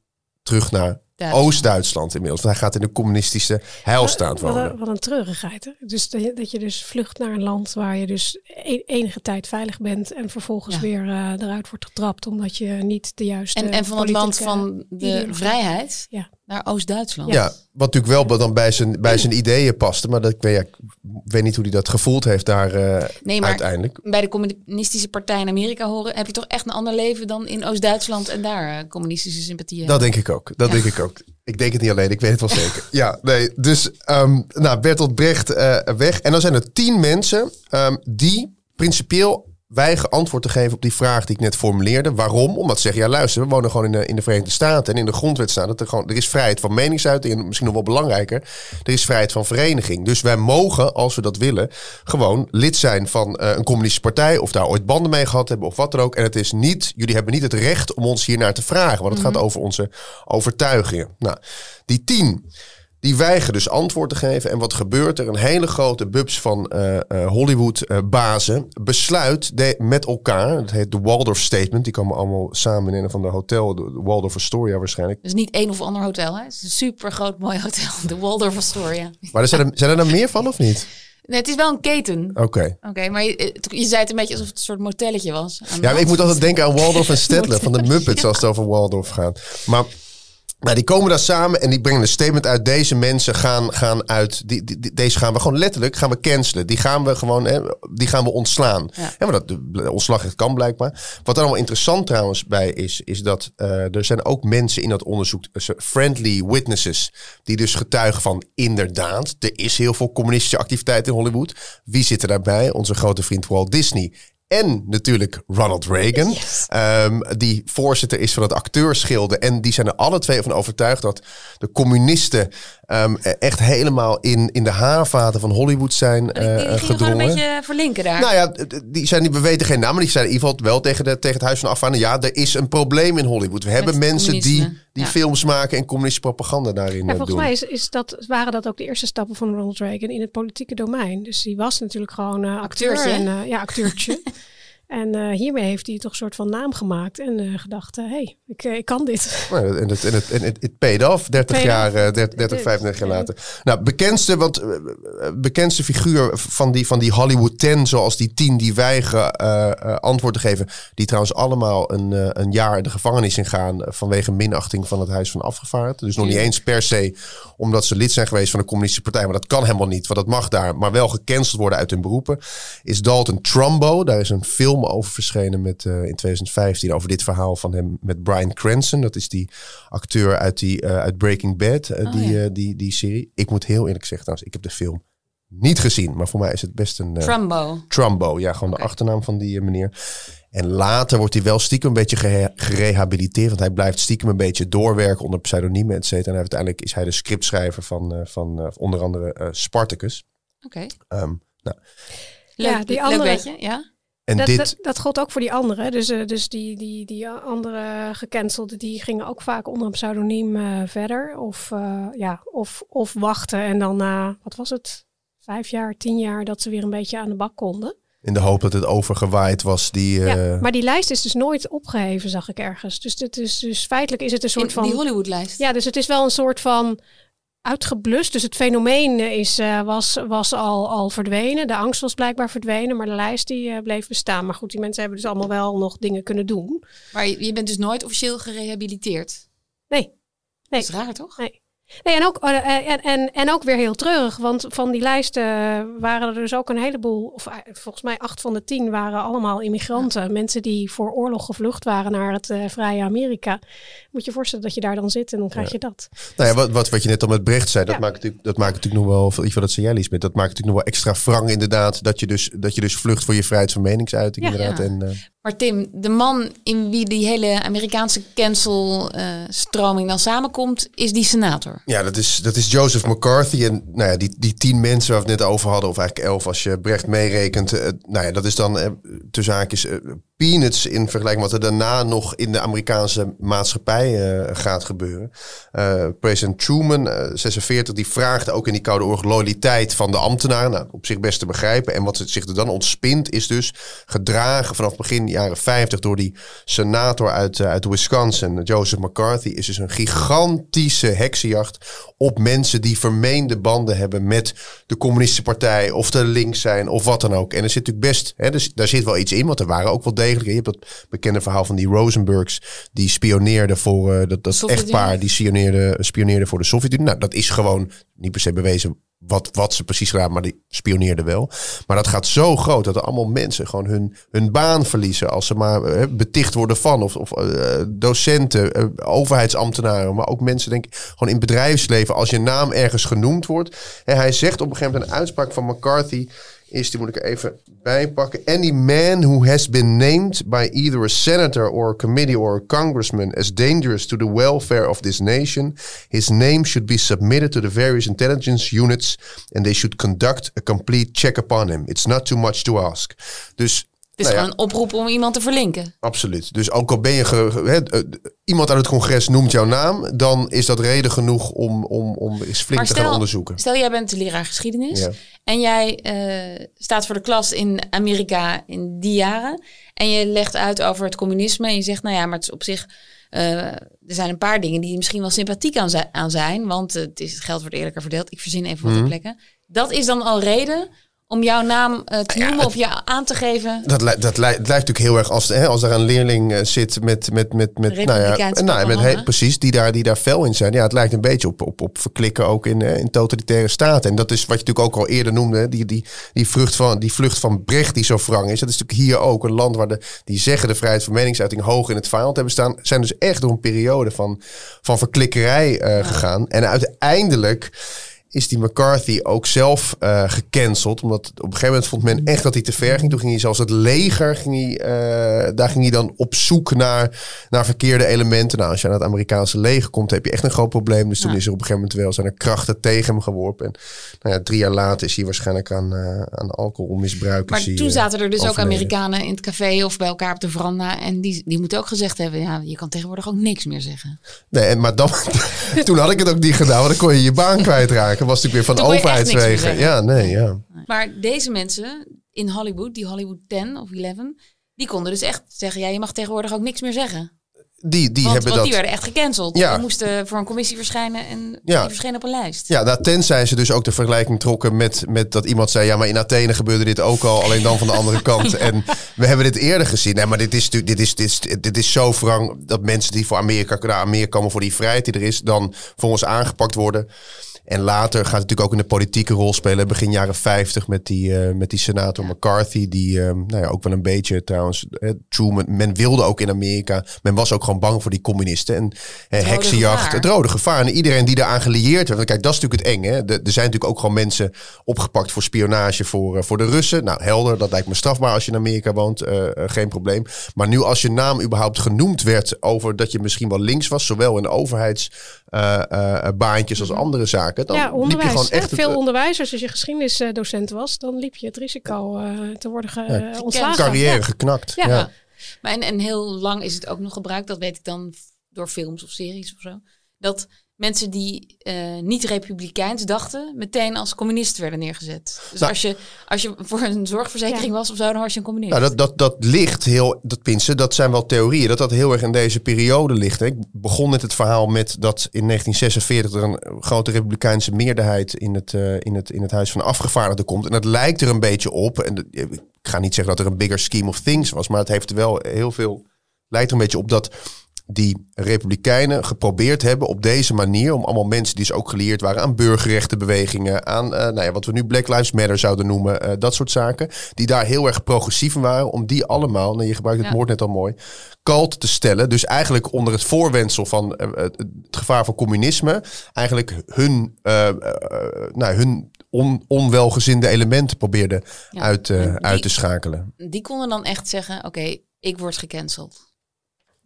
terug naar Oost-Duitsland inmiddels. Want hij gaat in de communistische heilstaat wonen. Wat, wat een treurigheid. Hè? Dus dat je, dat je, dus vlucht naar een land waar je dus e-, enige tijd veilig bent en vervolgens ja. weer uh, eruit wordt getrapt omdat je niet de juiste. En, en van het land van de vrijheid ja. Naar Oost-Duitsland. Ja. wat natuurlijk wel dan bij zijn, bij zijn ideeën paste. Maar dat, ik, weet, ja, ik weet niet hoe hij dat gevoeld heeft daar uh, nee, maar uiteindelijk. Bij de communistische partij in Amerika horen, heb je toch echt een ander leven dan in Oost-Duitsland en daar uh, communistische sympathieën. Dat denk ik ook. Dat denk ik ook. Ik denk het niet alleen, ik weet het wel zeker. ja, nee. Dus um, nou, Bertolt Brecht uh, weg. En dan zijn er tien mensen um, die principieel weigen antwoord te geven op die vraag die ik net formuleerde. Waarom? Omdat ze zeggen, ja luister, we wonen gewoon in de, in de Verenigde Staten. En in de grondwet staat dat er gewoon, er is vrijheid van meningsuiting. En misschien nog wel belangrijker, er is vrijheid van vereniging. Dus wij mogen, als we dat willen, gewoon lid zijn van uh, een communistische partij. Of daar ooit banden mee gehad hebben of wat dan ook. En het is niet, jullie hebben niet het recht om ons hier naar te vragen. Want het gaat over onze overtuigingen. Nou, die tien die weigeren dus antwoord te geven. En wat gebeurt er? Een hele grote bubs van uh, uh, Hollywood-bazen besluit de, met elkaar, dat heet de Waldorf Statement, die komen allemaal samen in een van de hotel, de Waldorf Astoria waarschijnlijk. Dus niet één of ander hotel, hè? Het is een super groot mooi hotel, de Waldorf Astoria. Maar er zijn, er, zijn er dan meer van of niet? Nee, het is wel een keten. Oké. Okay. Oké, okay, maar je, je, zei het een beetje alsof het een soort motelletje was. Ja, ik moet altijd denken aan Waldorf en Stedtler van de Muppets ja. als het over Waldorf gaat. Maar Nou, die komen daar samen en die brengen een statement uit. Deze mensen gaan, gaan uit. Die, deze gaan we gewoon letterlijk gaan we cancelen. Die gaan we gewoon hè, die gaan we ontslaan. Ja. Ja. maar dat de ontslagrecht kan blijkbaar. Wat er allemaal interessant trouwens bij is, is dat eh, er zijn ook mensen in dat onderzoek, eh, friendly witnesses, die dus getuigen van inderdaad, er is heel veel communistische activiteit in Hollywood. Wie zit er daarbij? Onze grote vriend Walt Disney. En natuurlijk Ronald Reagan, ehm, die voorzitter is van het acteursgilde. En die zijn er alle twee van overtuigd dat de communisten ehm, echt helemaal in, in de haarvaten van Hollywood zijn Die, die eh, gingen gewoon gedrongen. een beetje verlinken daar. Nou ja, die zijn die we weten geen naam, maar die zijn in ieder geval wel tegen, de, tegen het Huis van Afvaarden. Ja, er is een probleem in Hollywood. We hebben mensen die, die ja. films maken en communistische propaganda daarin Ja, eh, volgens doen. mij is, is dat, waren dat ook de eerste stappen van Ronald Reagan in het politieke domein. Dus die was natuurlijk gewoon eh acteur. Acteurtje. En, eh, ja, acteurtje. en eh, hiermee heeft hij toch een soort van naam gemaakt. En eh, gedacht, hé, hey, ik, eh, ik kan dit. Nou, En het, en het, en het, het paid off 30 Paid jaar, off. eh, 30, 30, 35 jaar later. Nou, bekendste, want, eh, eh, bekendste figuur van die, van die Hollywood 10, zoals die 10 die weigeren eh, eh, antwoord te geven. Die trouwens allemaal een, eh, een jaar de gevangenis ingaan eh, vanwege minachting van het Huis van Afgevaardigden. Dus nog niet eens per se omdat ze lid zijn geweest van de communistische partij. Maar dat kan helemaal niet, want dat mag daar. Maar wel gecanceld worden uit hun beroepen. Is Dalton Trumbo. Daar is een film over verschenen met, eh, in 2015 over dit verhaal van hem met Brian Cranston. Dat is die acteur uit, die, eh, uit Breaking Bad, eh, Oh, die, ja. eh, die, die serie. Ik moet heel eerlijk zeggen, trouwens, ik heb de film niet gezien. Maar voor mij is het best een... eh, Trumbo. Trumbo, ja, gewoon de achternaam van die meneer. En later wordt hij wel stiekem een beetje gerehabiliteerd. Want hij blijft stiekem een beetje doorwerken onder pseudoniemen, et cetera. En uiteindelijk is hij de scriptschrijver van, eh, van onder andere Spartacus. Oké. Ehm, nou, Leuk, Ja, die leuk andere- beetje, ja. En dat, dit, dat, dat gold ook voor die anderen. Dus, eh, dus die, die, die andere gecancelden, die gingen ook vaak onder een pseudoniem eh, verder. Of, eh, ja, of, of wachten en dan na, wat was het, vijf jaar, tien jaar, dat ze weer een beetje aan de bak konden. in de hoop dat het overgewaaid was, die... eh, Ja, maar die lijst is dus nooit opgeheven, zag ik ergens. Dus, dit is, dus feitelijk is het een soort In van... die Hollywood-lijst. Ja, dus het is wel een soort van uitgeblust. Dus het fenomeen is, eh, was, was al, al verdwenen. De angst was blijkbaar verdwenen, maar de lijst die eh, bleef bestaan. Maar goed, die mensen hebben dus allemaal wel nog dingen kunnen doen. Maar je, je bent dus nooit officieel gerehabiliteerd. Nee, Dat Nee. is raar, toch? nee. Nee, en, ook, eh, en, en, en ook weer heel treurig, want van die lijsten waren er dus ook een heleboel, of eh, volgens mij acht van de tien waren allemaal immigranten. Mensen die voor oorlog gevlucht waren naar het eh, vrije Amerika. Moet je je voorstellen dat je daar dan zit en dan krijg je dat. Nou ja, wat, wat, wat je net al met Brecht zei, dat, Ja. maakt natuurlijk, dat maakt natuurlijk nog wel, of dat zei jij dat maakt natuurlijk nog wel extra wrang inderdaad, dat je dus, dat je dus vlucht voor je vrijheid van meningsuiting Ja. inderdaad. Ja. En, eh, Maar Tim, de man in wie die hele Amerikaanse cancel-stroming dan samenkomt, is die senator. Ja, dat is, dat is Joseph McCarthy. En nou ja, die, die tien mensen waar we het net over hadden, of eigenlijk elf als je Brecht meerekent. eh, nou ja, dat is dan eh, tussen eh, peanuts in vergelijking met wat er daarna nog in de Amerikaanse maatschappij eh, gaat gebeuren. Eh, president Truman, eh, 46, die vraagt ook in die Koude Oorlog loyaliteit van de ambtenaren. Nou, op zich best te begrijpen. En wat zich er dan ontspint is dus gedragen vanaf begin jaren 50 door die senator uit, eh, uit Wisconsin, Joseph McCarthy, is dus een gigantische heksenjacht op mensen die vermeende banden hebben met de communistische partij of de links zijn of wat dan ook. En er zit natuurlijk best, hè, dus, daar zit wel iets in, want er waren ook wel degelijk. Je hebt dat bekende verhaal van die Rosenbergs die spioneerden voor eh, dat, dat Sovjet-Unie. echtpaar die spioneerde, spioneerde voor de Sovjet-Unie. Nou, dat is gewoon niet per se bewezen wat, wat ze precies gedaan, maar die spioneerden wel. Maar dat gaat zo groot dat er allemaal mensen gewoon hun, hun baan verliezen als ze maar eh, beticht worden van. Of, of eh, docenten, eh, overheidsambtenaren, maar ook mensen denk ik gewoon in bedrijfsleven. Als je naam ergens genoemd wordt. En hij zegt op een gegeven moment een uitspraak van McCarthy is, die moet ik er even bijpakken. Any man who has been named by either a senator or a committee or a congressman as dangerous to the welfare of this nation, his name should be submitted to the various intelligence units and they should conduct a complete check upon him. It's not too much to ask. Dus is nou ja, gewoon een oproep om iemand te verlinken. Absoluut. Dus ook al ben je ge- iemand uit het congres noemt jouw naam, dan is dat reden genoeg om, om, om eens flink te gaan onderzoeken. Stel, jij bent de leraar geschiedenis. Ja. En jij eh, staat voor de klas in Amerika in die jaren. En je legt uit over het communisme. En je zegt, nou ja, maar het is op zich... eh, er zijn een paar dingen die misschien wel sympathiek aan, zi- aan zijn. Want het, is, het geld wordt eerlijker verdeeld. Ik verzin even wat Mhm. ter plekke. Dat is dan al reden om jouw naam uh, te noemen of je aan te geven. Dat, li- dat lijkt natuurlijk heel erg als, hè, als er een leerling eh, zit met, met, met, met, nou ja, nou, met he- precies, die daar, die daar fel in zijn. Ja, het lijkt een beetje op, op, op verklikken ook in, eh, in totalitaire staten. En dat is wat je natuurlijk ook al eerder noemde, hè, die, die, die, vlucht van, die vlucht van Brecht die zo wrang is. Dat is natuurlijk hier ook een land waar de, die zeggen de vrijheid van meningsuiting hoog in het vaandel hebben staan. Zijn dus echt door een periode van, van verklikkerij eh, gegaan. En uiteindelijk is die McCarthy ook zelf eh, gecanceld. Omdat op een gegeven moment vond men echt dat hij te ver ging. Toen ging hij zelfs het leger, ging hij, eh, daar ging hij dan op zoek naar, naar verkeerde elementen. Nou, als je aan het Amerikaanse leger komt, heb je echt een groot probleem. Dus toen Ja. is er op een gegeven moment wel zijn er krachten tegen hem geworpen. En nou ja, drie jaar later is hij waarschijnlijk aan, eh aan alcoholmisbruik. Maar hij, toen zaten er dus ook. Amerikanen in het café of bij elkaar op de veranda. En die, die moeten ook gezegd hebben, ja, je kan tegenwoordig ook niks meer zeggen. Nee, maar dan, toen had ik het ook niet gedaan, want dan kon je je baan kwijtraken. Was natuurlijk weer van overheidswegen. zeggen. Ja, nee, ja. Maar deze mensen in Hollywood, die Hollywood 10 of 11, die konden dus echt zeggen, ja, je mag tegenwoordig ook niks meer zeggen. Die, die want hebben want dat. die werden echt gecanceld. Ja. Die moesten voor een commissie verschijnen en Ja. die verschenen op een lijst. Ja, nou, tenzij ze dus ook de vergelijking trokken met, met dat iemand zei... ja, maar in Athene gebeurde dit ook al, alleen dan van de andere kant. En we hebben dit eerder gezien. Nee, maar dit is, dit is, dit is, dit is zo wrang dat mensen die voor Amerika, naar Amerika komen... voor die vrijheid die er is, dan voor ons aangepakt worden... En later gaat het natuurlijk ook in de politieke rol spelen. Begin jaren 50 met die, eh, met die senator McCarthy. Die eh, nou ja, ook wel een beetje trouwens. eh, Truman. Men wilde ook in Amerika. Men was ook gewoon bang voor die communisten. En eh, heksenjacht. gevaar. Het rode gevaar. En iedereen die daaraan gelieerd werd. Kijk, dat is natuurlijk het eng. Hè? Er, er zijn natuurlijk ook gewoon mensen opgepakt voor spionage voor, voor de Russen. Nou, helder. Dat lijkt me strafbaar als je in Amerika woont. geen probleem. Maar nu als je naam überhaupt genoemd werd over dat je misschien wel links was. Zowel in overheidsbaantjes als andere zaken. Dan ja, liep je onderwijs. gewoon echt Veel eh, onderwijzers, als je geschiedenisdocent was, dan liep je het risico eh, te worden ge- Ja, ontslagen. carrière Ja. geknakt. Ja. Ja. Ja. Maar en, en heel lang is het ook nog gebruikt, dat weet ik dan door films of series of zo. Dat mensen die eh, niet republikeins dachten, meteen als communist werden neergezet. Dus Nou. als, je, als je voor een zorgverzekering Ja. was of zo, dan was je een communist. Nou, dat, dat, dat ligt heel, dat pinsen, dat zijn wel theorieën, dat dat heel erg in deze periode ligt. Hè. Ik begon met het verhaal met dat in 1946 er een grote republikeinse meerderheid in het, eh, in het, in het Huis van Afgevaardigden komt. En dat lijkt er een beetje op. En dat- ik ga niet zeggen dat er een bigger scheme of things was, maar het heeft wel heel veel, lijkt er een beetje op dat die republikeinen geprobeerd hebben op deze manier om allemaal mensen die dus ook gelieerd waren aan burgerrechtenbewegingen, aan eh, nou ja, wat we nu Black Lives Matter zouden noemen, eh, dat soort zaken, die daar heel erg progressief in waren, om die allemaal, nou, je gebruikt het Ja. woord net al mooi, kalt te stellen. Dus eigenlijk onder het voorwendsel van eh, het, gevaar van communisme, eigenlijk hun, nou, hun on, onwelgezinde elementen probeerden Ja. uit, die- uit te schakelen. Die konden dan echt zeggen, oké, ik word gecanceld.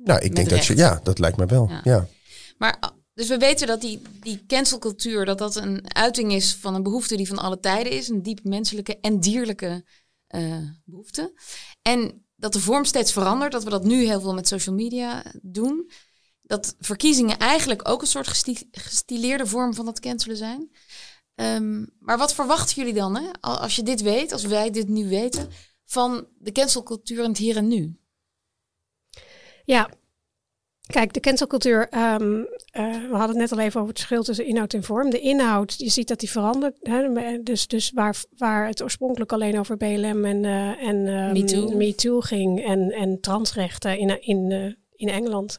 Nou, ik Met denk dat je, ja, dat lijkt me wel. Ja. ja. Maar ah, dus we weten dat die, die cancelcultuur, dat dat een uiting is van een behoefte die van alle tijden is. Een diep menselijke en dierlijke eh, behoefte. En dat de vorm steeds verandert, dat we dat nu heel veel met social media doen. Dat verkiezingen eigenlijk ook een soort gesti- gestileerde vorm van dat cancelen zijn. Ehm, maar wat verwachten jullie dan, hè? Al- als je dit weet, als wij dit nu weten, van de cancelcultuur in het hier en nu? Ja. Kijk, de cancelcultuur, ehm, eh, we hadden het net al even over het verschil tussen inhoud en vorm. De inhoud, je ziet dat die verandert. Hè? Dus, dus waar, waar het oorspronkelijk alleen over BLM en, eh en ehm, MeToo. MeToo ging en, en transrechten in, in, eh, in Engeland,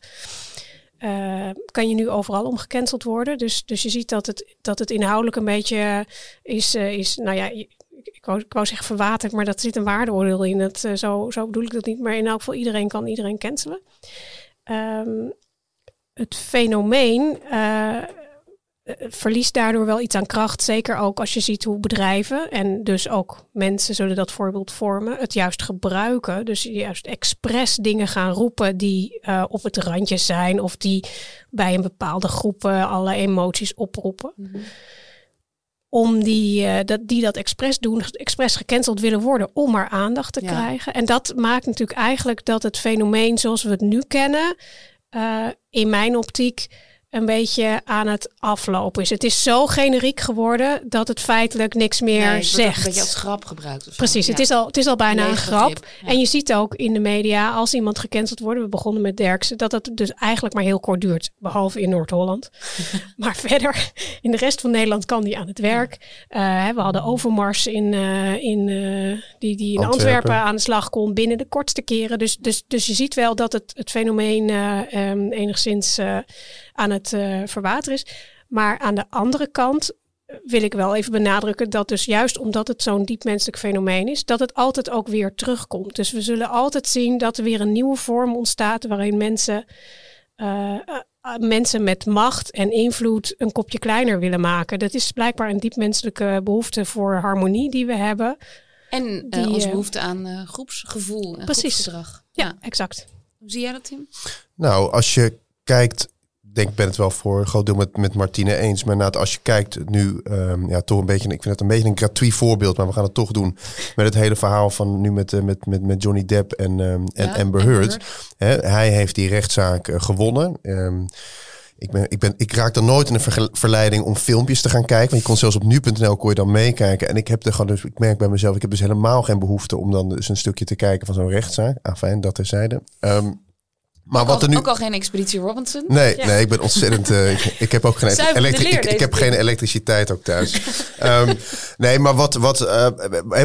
kan je nu overal om gecanceld worden. Dus, dus je ziet dat het, dat het inhoudelijk een beetje is, is nou ja, je- ik wou, ik wou zeggen verwaterd, maar dat zit een waardeoordeel in. Dat, eh, zo, zo bedoel ik dat niet. Maar in elk geval, iedereen kan iedereen cancelen. Ehm, het fenomeen eh, verliest daardoor wel iets aan kracht. Zeker ook als je ziet hoe bedrijven en dus ook mensen zullen dat voorbeeld vormen, het juist gebruiken. Dus juist expres dingen gaan roepen die op het randje zijn of die bij een bepaalde groep alle emoties oproepen om die, eh, dat, die dat expres doen, expres gecanceld willen worden om maar aandacht te Ja. krijgen. En dat maakt natuurlijk eigenlijk dat het fenomeen zoals we het nu kennen, eh, in mijn optiek, een beetje aan het aflopen is. Het is zo generiek geworden dat het feitelijk niks meer Nee, het wordt ook zegt. Een beetje als grap gebruikt. of zo. Precies, het, is al, het is al bijna een grap. ja. En je ziet ook in de media, als iemand gecanceld wordt, we begonnen met Derksen, dat het dus eigenlijk maar heel kort duurt. Behalve in Noord-Holland. maar verder, in de rest van Nederland kan die aan het werk. Eh, hè, we hadden Overmars in, eh, in, eh, die, die in Antwerpen. Antwerpen. aan de slag kon binnen de kortste keren. Dus, dus, dus je ziet wel dat het, het fenomeen eh, ehm, enigszins eh, aan het eh, verwateren is. Maar aan de andere kant wil ik wel even benadrukken dat dus juist omdat het zo'n diep menselijk fenomeen is, dat het altijd ook weer terugkomt. Dus we zullen altijd zien dat er weer een nieuwe vorm ontstaat waarin mensen, eh, eh, mensen met macht en invloed een kopje kleiner willen maken. Dat is blijkbaar een diep menselijke behoefte voor harmonie die we hebben. En Die, onze eh, behoefte aan eh, groepsgevoel en Precies. groepsgedrag. Ja, exact. Hoe zie jij dat, Tim? Nou, als je kijkt, denk ik ben het wel voor een groot deel met, met Martine eens. Maar inderdaad, als je kijkt nu, ehm, ja, toch een beetje, ik vind het een beetje een gratuit voorbeeld, maar we gaan het toch doen met het hele verhaal van nu met, eh, met, met, met Johnny Depp en, ehm, en Ja, Amber Heard. Hij heeft die rechtszaak eh, gewonnen. Ehm, ik, ben, ik, ben, ik raak er nooit in de verleiding om filmpjes te gaan kijken. Want je kon zelfs op nu.nl kon je dan meekijken. En ik heb er gewoon dus, ik merk bij mezelf, ik heb dus helemaal geen behoefte om dan dus een stukje te kijken van zo'n rechtszaak. Ah, fijn, dat terzijde. Ehm maar Ook wat al- er nu. Ook al geen Expeditie Robinson. Nee, Ja. nee, ik ben ontzettend. eh, ik, ik heb ook geen elektri- ik, heb geen elektriciteit ook thuis. Ehm, nee, maar wat, wat, eh,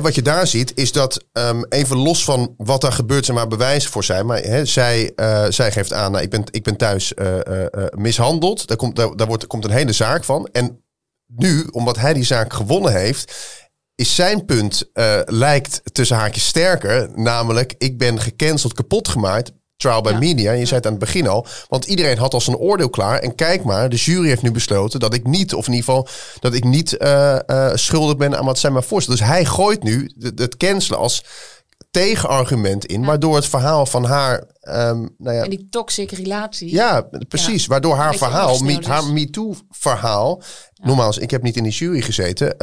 wat je daar ziet, is dat ehm, even los van wat er gebeurt, zijn maar bewijzen voor zijn. Maar zij, eh, zij geeft aan, nou, ik, ben, ik ben thuis mishandeld. Daar, komt, daar, daar wordt, komt een hele zaak van. En nu, omdat hij die zaak gewonnen heeft, is zijn punt lijkt tussen haakjes sterker. Namelijk, ik ben gecanceld, kapot gemaakt. Trial by Ja. media. Je zei het aan het begin al. Want iedereen had al zijn oordeel klaar. En kijk maar, de jury heeft nu besloten dat ik niet, of in ieder geval, dat ik niet eh, eh, schuldig ben aan wat zij mij voorstellen. Dus hij gooit nu het cancelen als tegenargument in. Waardoor het verhaal van haar, ehm, nou ja, En die toxic relatie. ja, precies. Waardoor haar verhaal, me, haar. MeToo-verhaal, nogmaals, ik heb niet in die jury gezeten,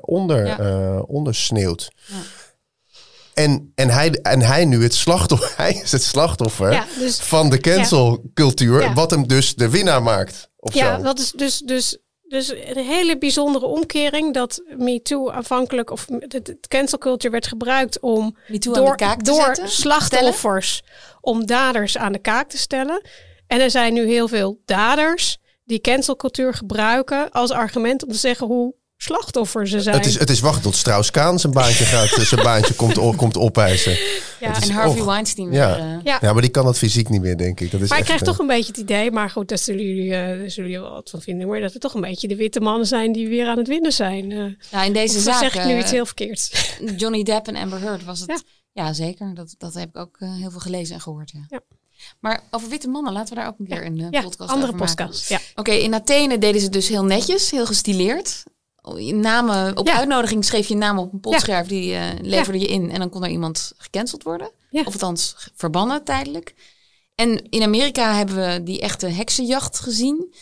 onder, Ja. eh, ondersneeuwt. En, en, hij, en hij nu het slachtoffer, hij is het slachtoffer Ja, dus- van de cancelcultuur, Ja. wat hem dus de winnaar maakt. Of Ja, zo. dat is dus, dus, dus een hele bijzondere omkering dat MeToo aanvankelijk, of het, het cancel culture werd gebruikt om MeToo aan door, de kaak te door zetten, slachtoffers om daders aan de kaak te stellen. En er zijn nu heel veel daders die cancelcultuur gebruiken als argument om te zeggen hoe slachtoffer ze zijn. Het is, het is wachten tot Strauss-Kaan zijn baantje, gaat, eh, zijn baantje komt, komt opeisen. ja. het is- En Harvey Weinstein weer. Ja. eh, Ja. ja, maar die kan dat fysiek niet meer, denk ik. Dat is Maar ik krijg eh, toch een beetje het idee, maar goed, daar zullen jullie, eh, daar zullen jullie wel wat van vinden, maar dat er toch een beetje de witte mannen zijn die weer aan het winnen zijn. Eh ja, in deze zaak. zeg ik nu iets heel verkeerds? Johnny Depp en Amber Heard was het. Ja. Ja, zeker. Dat, dat heb ik ook heel veel gelezen en gehoord. Ja. Ja. Maar over witte mannen, laten we daar ook een keer een eh, Ja, podcast andere over maken. podcast. Ja. Oké, in Athene deden ze het dus heel netjes, heel gestileerd. Namen, op Ja. uitnodiging schreef je naam op een potscherf, die eh, leverde je in en dan kon er iemand gecanceld worden. Of althans verbannen tijdelijk. En in Amerika hebben we die echte heksenjacht gezien.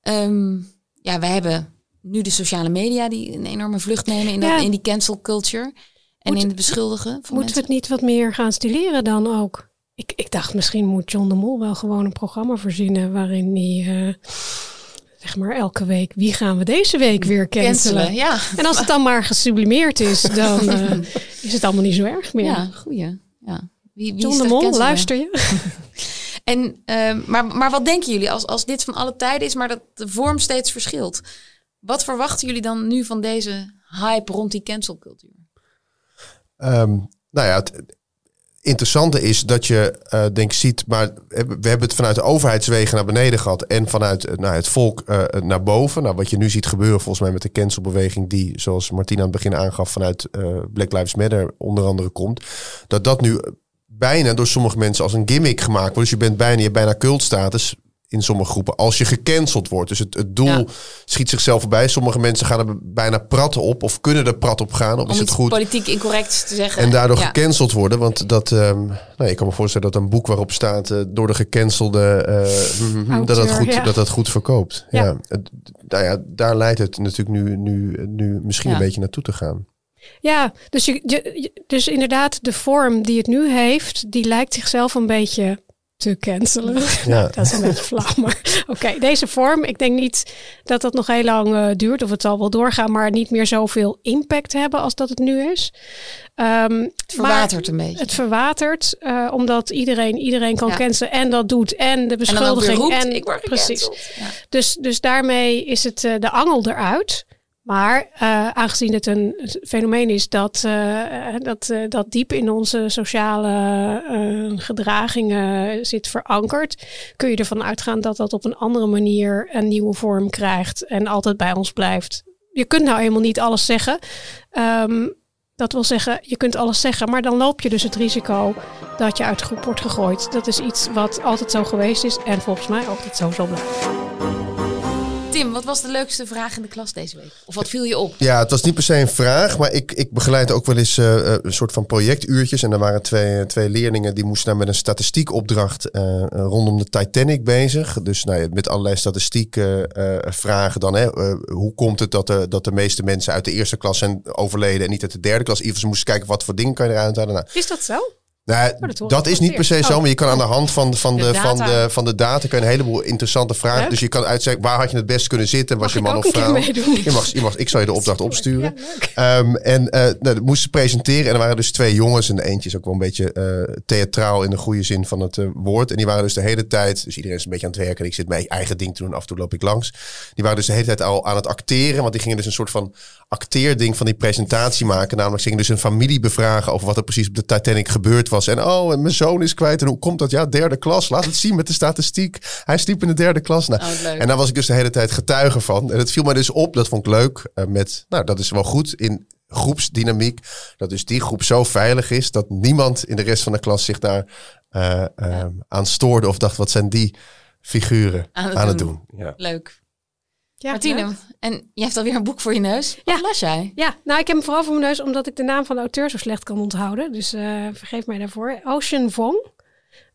Ehm, ja, wij hebben nu de sociale media die een enorme vlucht nemen in, dat, in die cancel culture. En Moet- in het beschuldigen van Moeten we het niet wat meer gaan stileren dan ook? Ik, ik dacht misschien moet John de Mol wel gewoon een programma verzinnen waarin hij, eh, zeg maar elke week, wie gaan we deze week weer cancelen? Cancelen, ja. En als het dan maar gesublimeerd is, dan eh, is het allemaal niet zo erg meer. Ja, goeie. Ja. Wie, wie John de Mol, cancelen? luister je? En, ehm, maar, maar wat denken jullie als, als dit van alle tijden is, maar dat de vorm steeds verschilt? Wat verwachten jullie dan nu van deze hype rond die cancelcultuur? Ehm, nou ja, het interessante is dat je eh, denk ziet, maar we hebben het vanuit de overheidswegen naar beneden gehad en vanuit nou, het volk eh, naar boven. Nou, wat je nu ziet gebeuren volgens mij met de cancelbeweging die, zoals Martina aan het begin aangaf, vanuit Black Lives Matter onder andere komt, dat dat nu bijna door sommige mensen als een gimmick gemaakt wordt. Dus je bent bijna, je bijna cultstatus in sommige groepen als je gecanceld wordt. Dus het, het doel Ja. schiet zichzelf voorbij. Sommige mensen gaan er bijna prat op of kunnen er prat op gaan. Of Om is het goed? politiek incorrect te zeggen. En daardoor Ja. gecanceld worden. Want dat, ehm nou, ik kan me voorstellen dat een boek waarop staat eh, door de gecancelde, eh, dat, dat, goed, ja. dat dat goed verkoopt. Ja. Nou ja, daar leidt het natuurlijk nu, nu, nu misschien een beetje naartoe te gaan. Ja, dus, je- dus inderdaad, de vorm die het nu heeft, die lijkt zichzelf een beetje te cancelen. Ja. dat is een beetje flauw, maar oké. deze vorm, ik denk niet dat dat nog heel lang eh, duurt of het zal wel doorgaan, maar niet meer zoveel impact hebben als dat het nu is. Ehm, Het verwatert een beetje. Het verwatert, eh, omdat iedereen iedereen kan Ja. cancelen en dat doet en de en dan ook weer beschuldiging roept, en ik word precies. Ja. Dus, dus daarmee is het eh, de angel eruit. Maar eh, aangezien het een fenomeen is dat, eh, dat, eh, dat diep in onze sociale gedragingen zit verankerd, kun je ervan uitgaan dat dat op een andere manier een nieuwe vorm krijgt en altijd bij ons blijft. Je kunt nou eenmaal niet alles zeggen. Ehm, dat wil zeggen, je kunt alles zeggen, maar dan loop je dus het risico dat je uit de groep wordt gegooid. Dat is iets wat altijd zo geweest is en volgens mij altijd zo zal blijven. Tim, wat was de leukste vraag in de klas deze week? Of wat viel je op? Ja, het was niet per se een vraag, maar ik, ik begeleid ook wel eens eh, eh, een soort van projectuurtjes. En er waren twee, twee leerlingen die moesten daar met een statistiekopdracht eh, eh, rondom de Titanic bezig. Dus nou, ja, met allerlei statistieken eh, vragen dan. Hè, eh, hoe komt het dat de, dat de meeste mensen uit de eerste klas zijn overleden en niet uit de derde klas? Ieder ze moesten kijken wat voor dingen kan je eruit halen. Nou, Is dat zo? Nou, dat hoor dat is niet per se zo, Oh. maar je kan aan de hand van, van, De de, van, de, van de data je een heleboel interessante vragen. Leuk. Dus je kan uitzeggen, waar had je het best kunnen zitten? Was Mag je man of vrouw? Je mag, je mag, ik zal je de opdracht opsturen. Ja. Ehm, en eh nou, dat moesten ze presenteren. En er waren dus twee jongens. En de eentje is ook wel een beetje eh, theatraal in de goede zin van het eh, woord. En die waren dus de hele tijd. Dus iedereen is een beetje aan het werken. En ik zit mijn eigen ding te doen. Af en toe loop ik langs. Die waren dus de hele tijd al aan het acteren. Want die gingen dus een soort van acteerding van die presentatie maken. Namelijk ze gingen dus een familie bevragen over wat er precies op de Titanic gebeurd was. En oh, en mijn zoon is kwijt. En hoe komt dat? Ja, derde klas. Laat het zien met de statistiek. Hij sliep in de derde klas. Nou, Oh, en daar was ik dus de hele tijd getuige van. En het viel mij dus op, dat vond ik leuk. eh, met, nou, dat is wel goed in groepsdynamiek. Dat dus die groep zo veilig is dat niemand in de rest van de klas zich daar eh, eh, aan stoorde. Of dacht, wat zijn die figuren Aan aan het het, doen. doen? Ja. Leuk. Ja, Martine, leuk. en je hebt alweer een boek voor je neus. Wat Ja. las jij? Ja, nou ik heb hem vooral voor mijn neus omdat ik de naam van de auteur zo slecht kan onthouden. Dus eh, vergeef mij daarvoor. Ocean Vuong.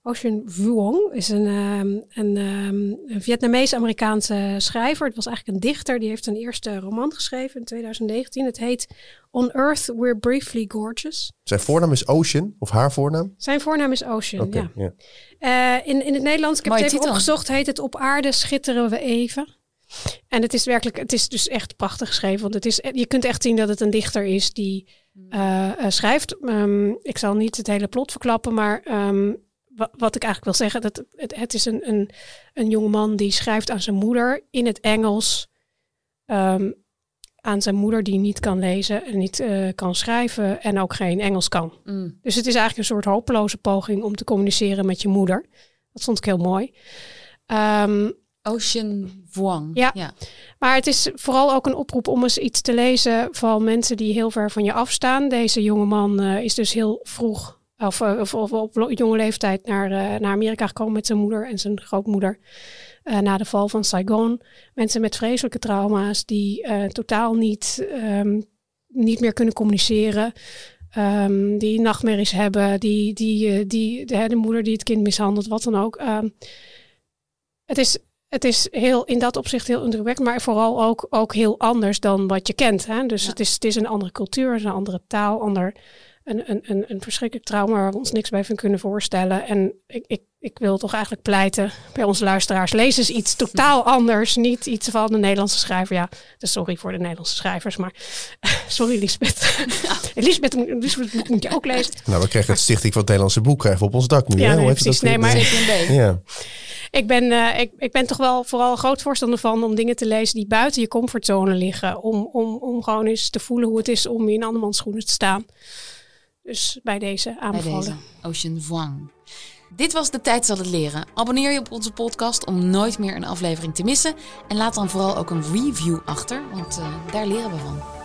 Ocean Vuong is een, ehm, een, ehm, een Vietnamees-Amerikaanse schrijver. Het was eigenlijk een dichter. Die heeft een eerste roman geschreven in 2019. Het heet On Earth We're Briefly Gorgeous. Zijn voornaam is Ocean, of haar voornaam? Zijn voornaam is Ocean, Oké, ja. ja. Eh, in, in het Nederlands, ik heb Mooie het even titel. opgezocht, heet het Op aarde schitteren we even. En het is werkelijk, het is dus echt prachtig geschreven. Want het is, je kunt echt zien dat het een dichter is die eh, eh, schrijft. Ehm, ik zal niet het hele plot verklappen, maar ehm, wa- wat ik eigenlijk wil zeggen, dat het, het is een, een, een jongeman die schrijft aan zijn moeder in het Engels. ehm, aan zijn moeder die niet kan lezen en niet eh, kan schrijven en ook geen Engels kan. Mm. Dus het is eigenlijk een soort hopeloze poging om te communiceren met je moeder. Dat vond ik heel mooi. Ehm, Ocean Vuong. Ja. ja. maar het is vooral ook een oproep om eens iets te lezen van mensen die heel ver van je afstaan. Deze jongeman eh is dus heel vroeg, of, eh, of, of op jonge leeftijd, naar, eh, naar Amerika gekomen met zijn moeder en zijn grootmoeder. na de val van Saigon. Mensen met vreselijke trauma's die totaal niet, ehm, niet meer kunnen communiceren. Ehm, die nachtmerries hebben, die, die, die, de, de moeder die het kind mishandelt, wat dan ook. Ehm, het is, het is heel, in dat opzicht heel indrukwekkend, maar vooral ook, ook heel anders dan wat je kent. Hè? Dus Ja. het, is, het is een andere cultuur, een andere taal, ander, een, een, een, een verschrikkelijk trauma waar we ons niks bij van kunnen voorstellen. En ik, ik, ik wil toch eigenlijk pleiten bij onze luisteraars, lees eens iets totaal anders. Niet iets van de Nederlandse schrijver. Ja, dus sorry voor de Nederlandse schrijvers, maar sorry Lisbeth. Lisbeth, Lisbeth boek moet je ook lezen. Nou, we kregen het Stichting van het Nederlandse Boek krijgen we op ons dak nu. Ja, hè? nee, Hoe precies. dat Nee, maar-. Ja. Ik ben, eh, ik, ik ben toch wel vooral groot voorstander van om dingen te lezen die buiten je comfortzone liggen. Om, om, om gewoon eens te voelen hoe het is om in andermans schoenen te staan. Dus bij deze Bij aanbevolen. deze Ocean Vuong. Dit was De Tijd zal het leren. Abonneer je op onze podcast om nooit meer een aflevering te missen. En laat dan vooral ook een review achter, want eh, daar leren we van.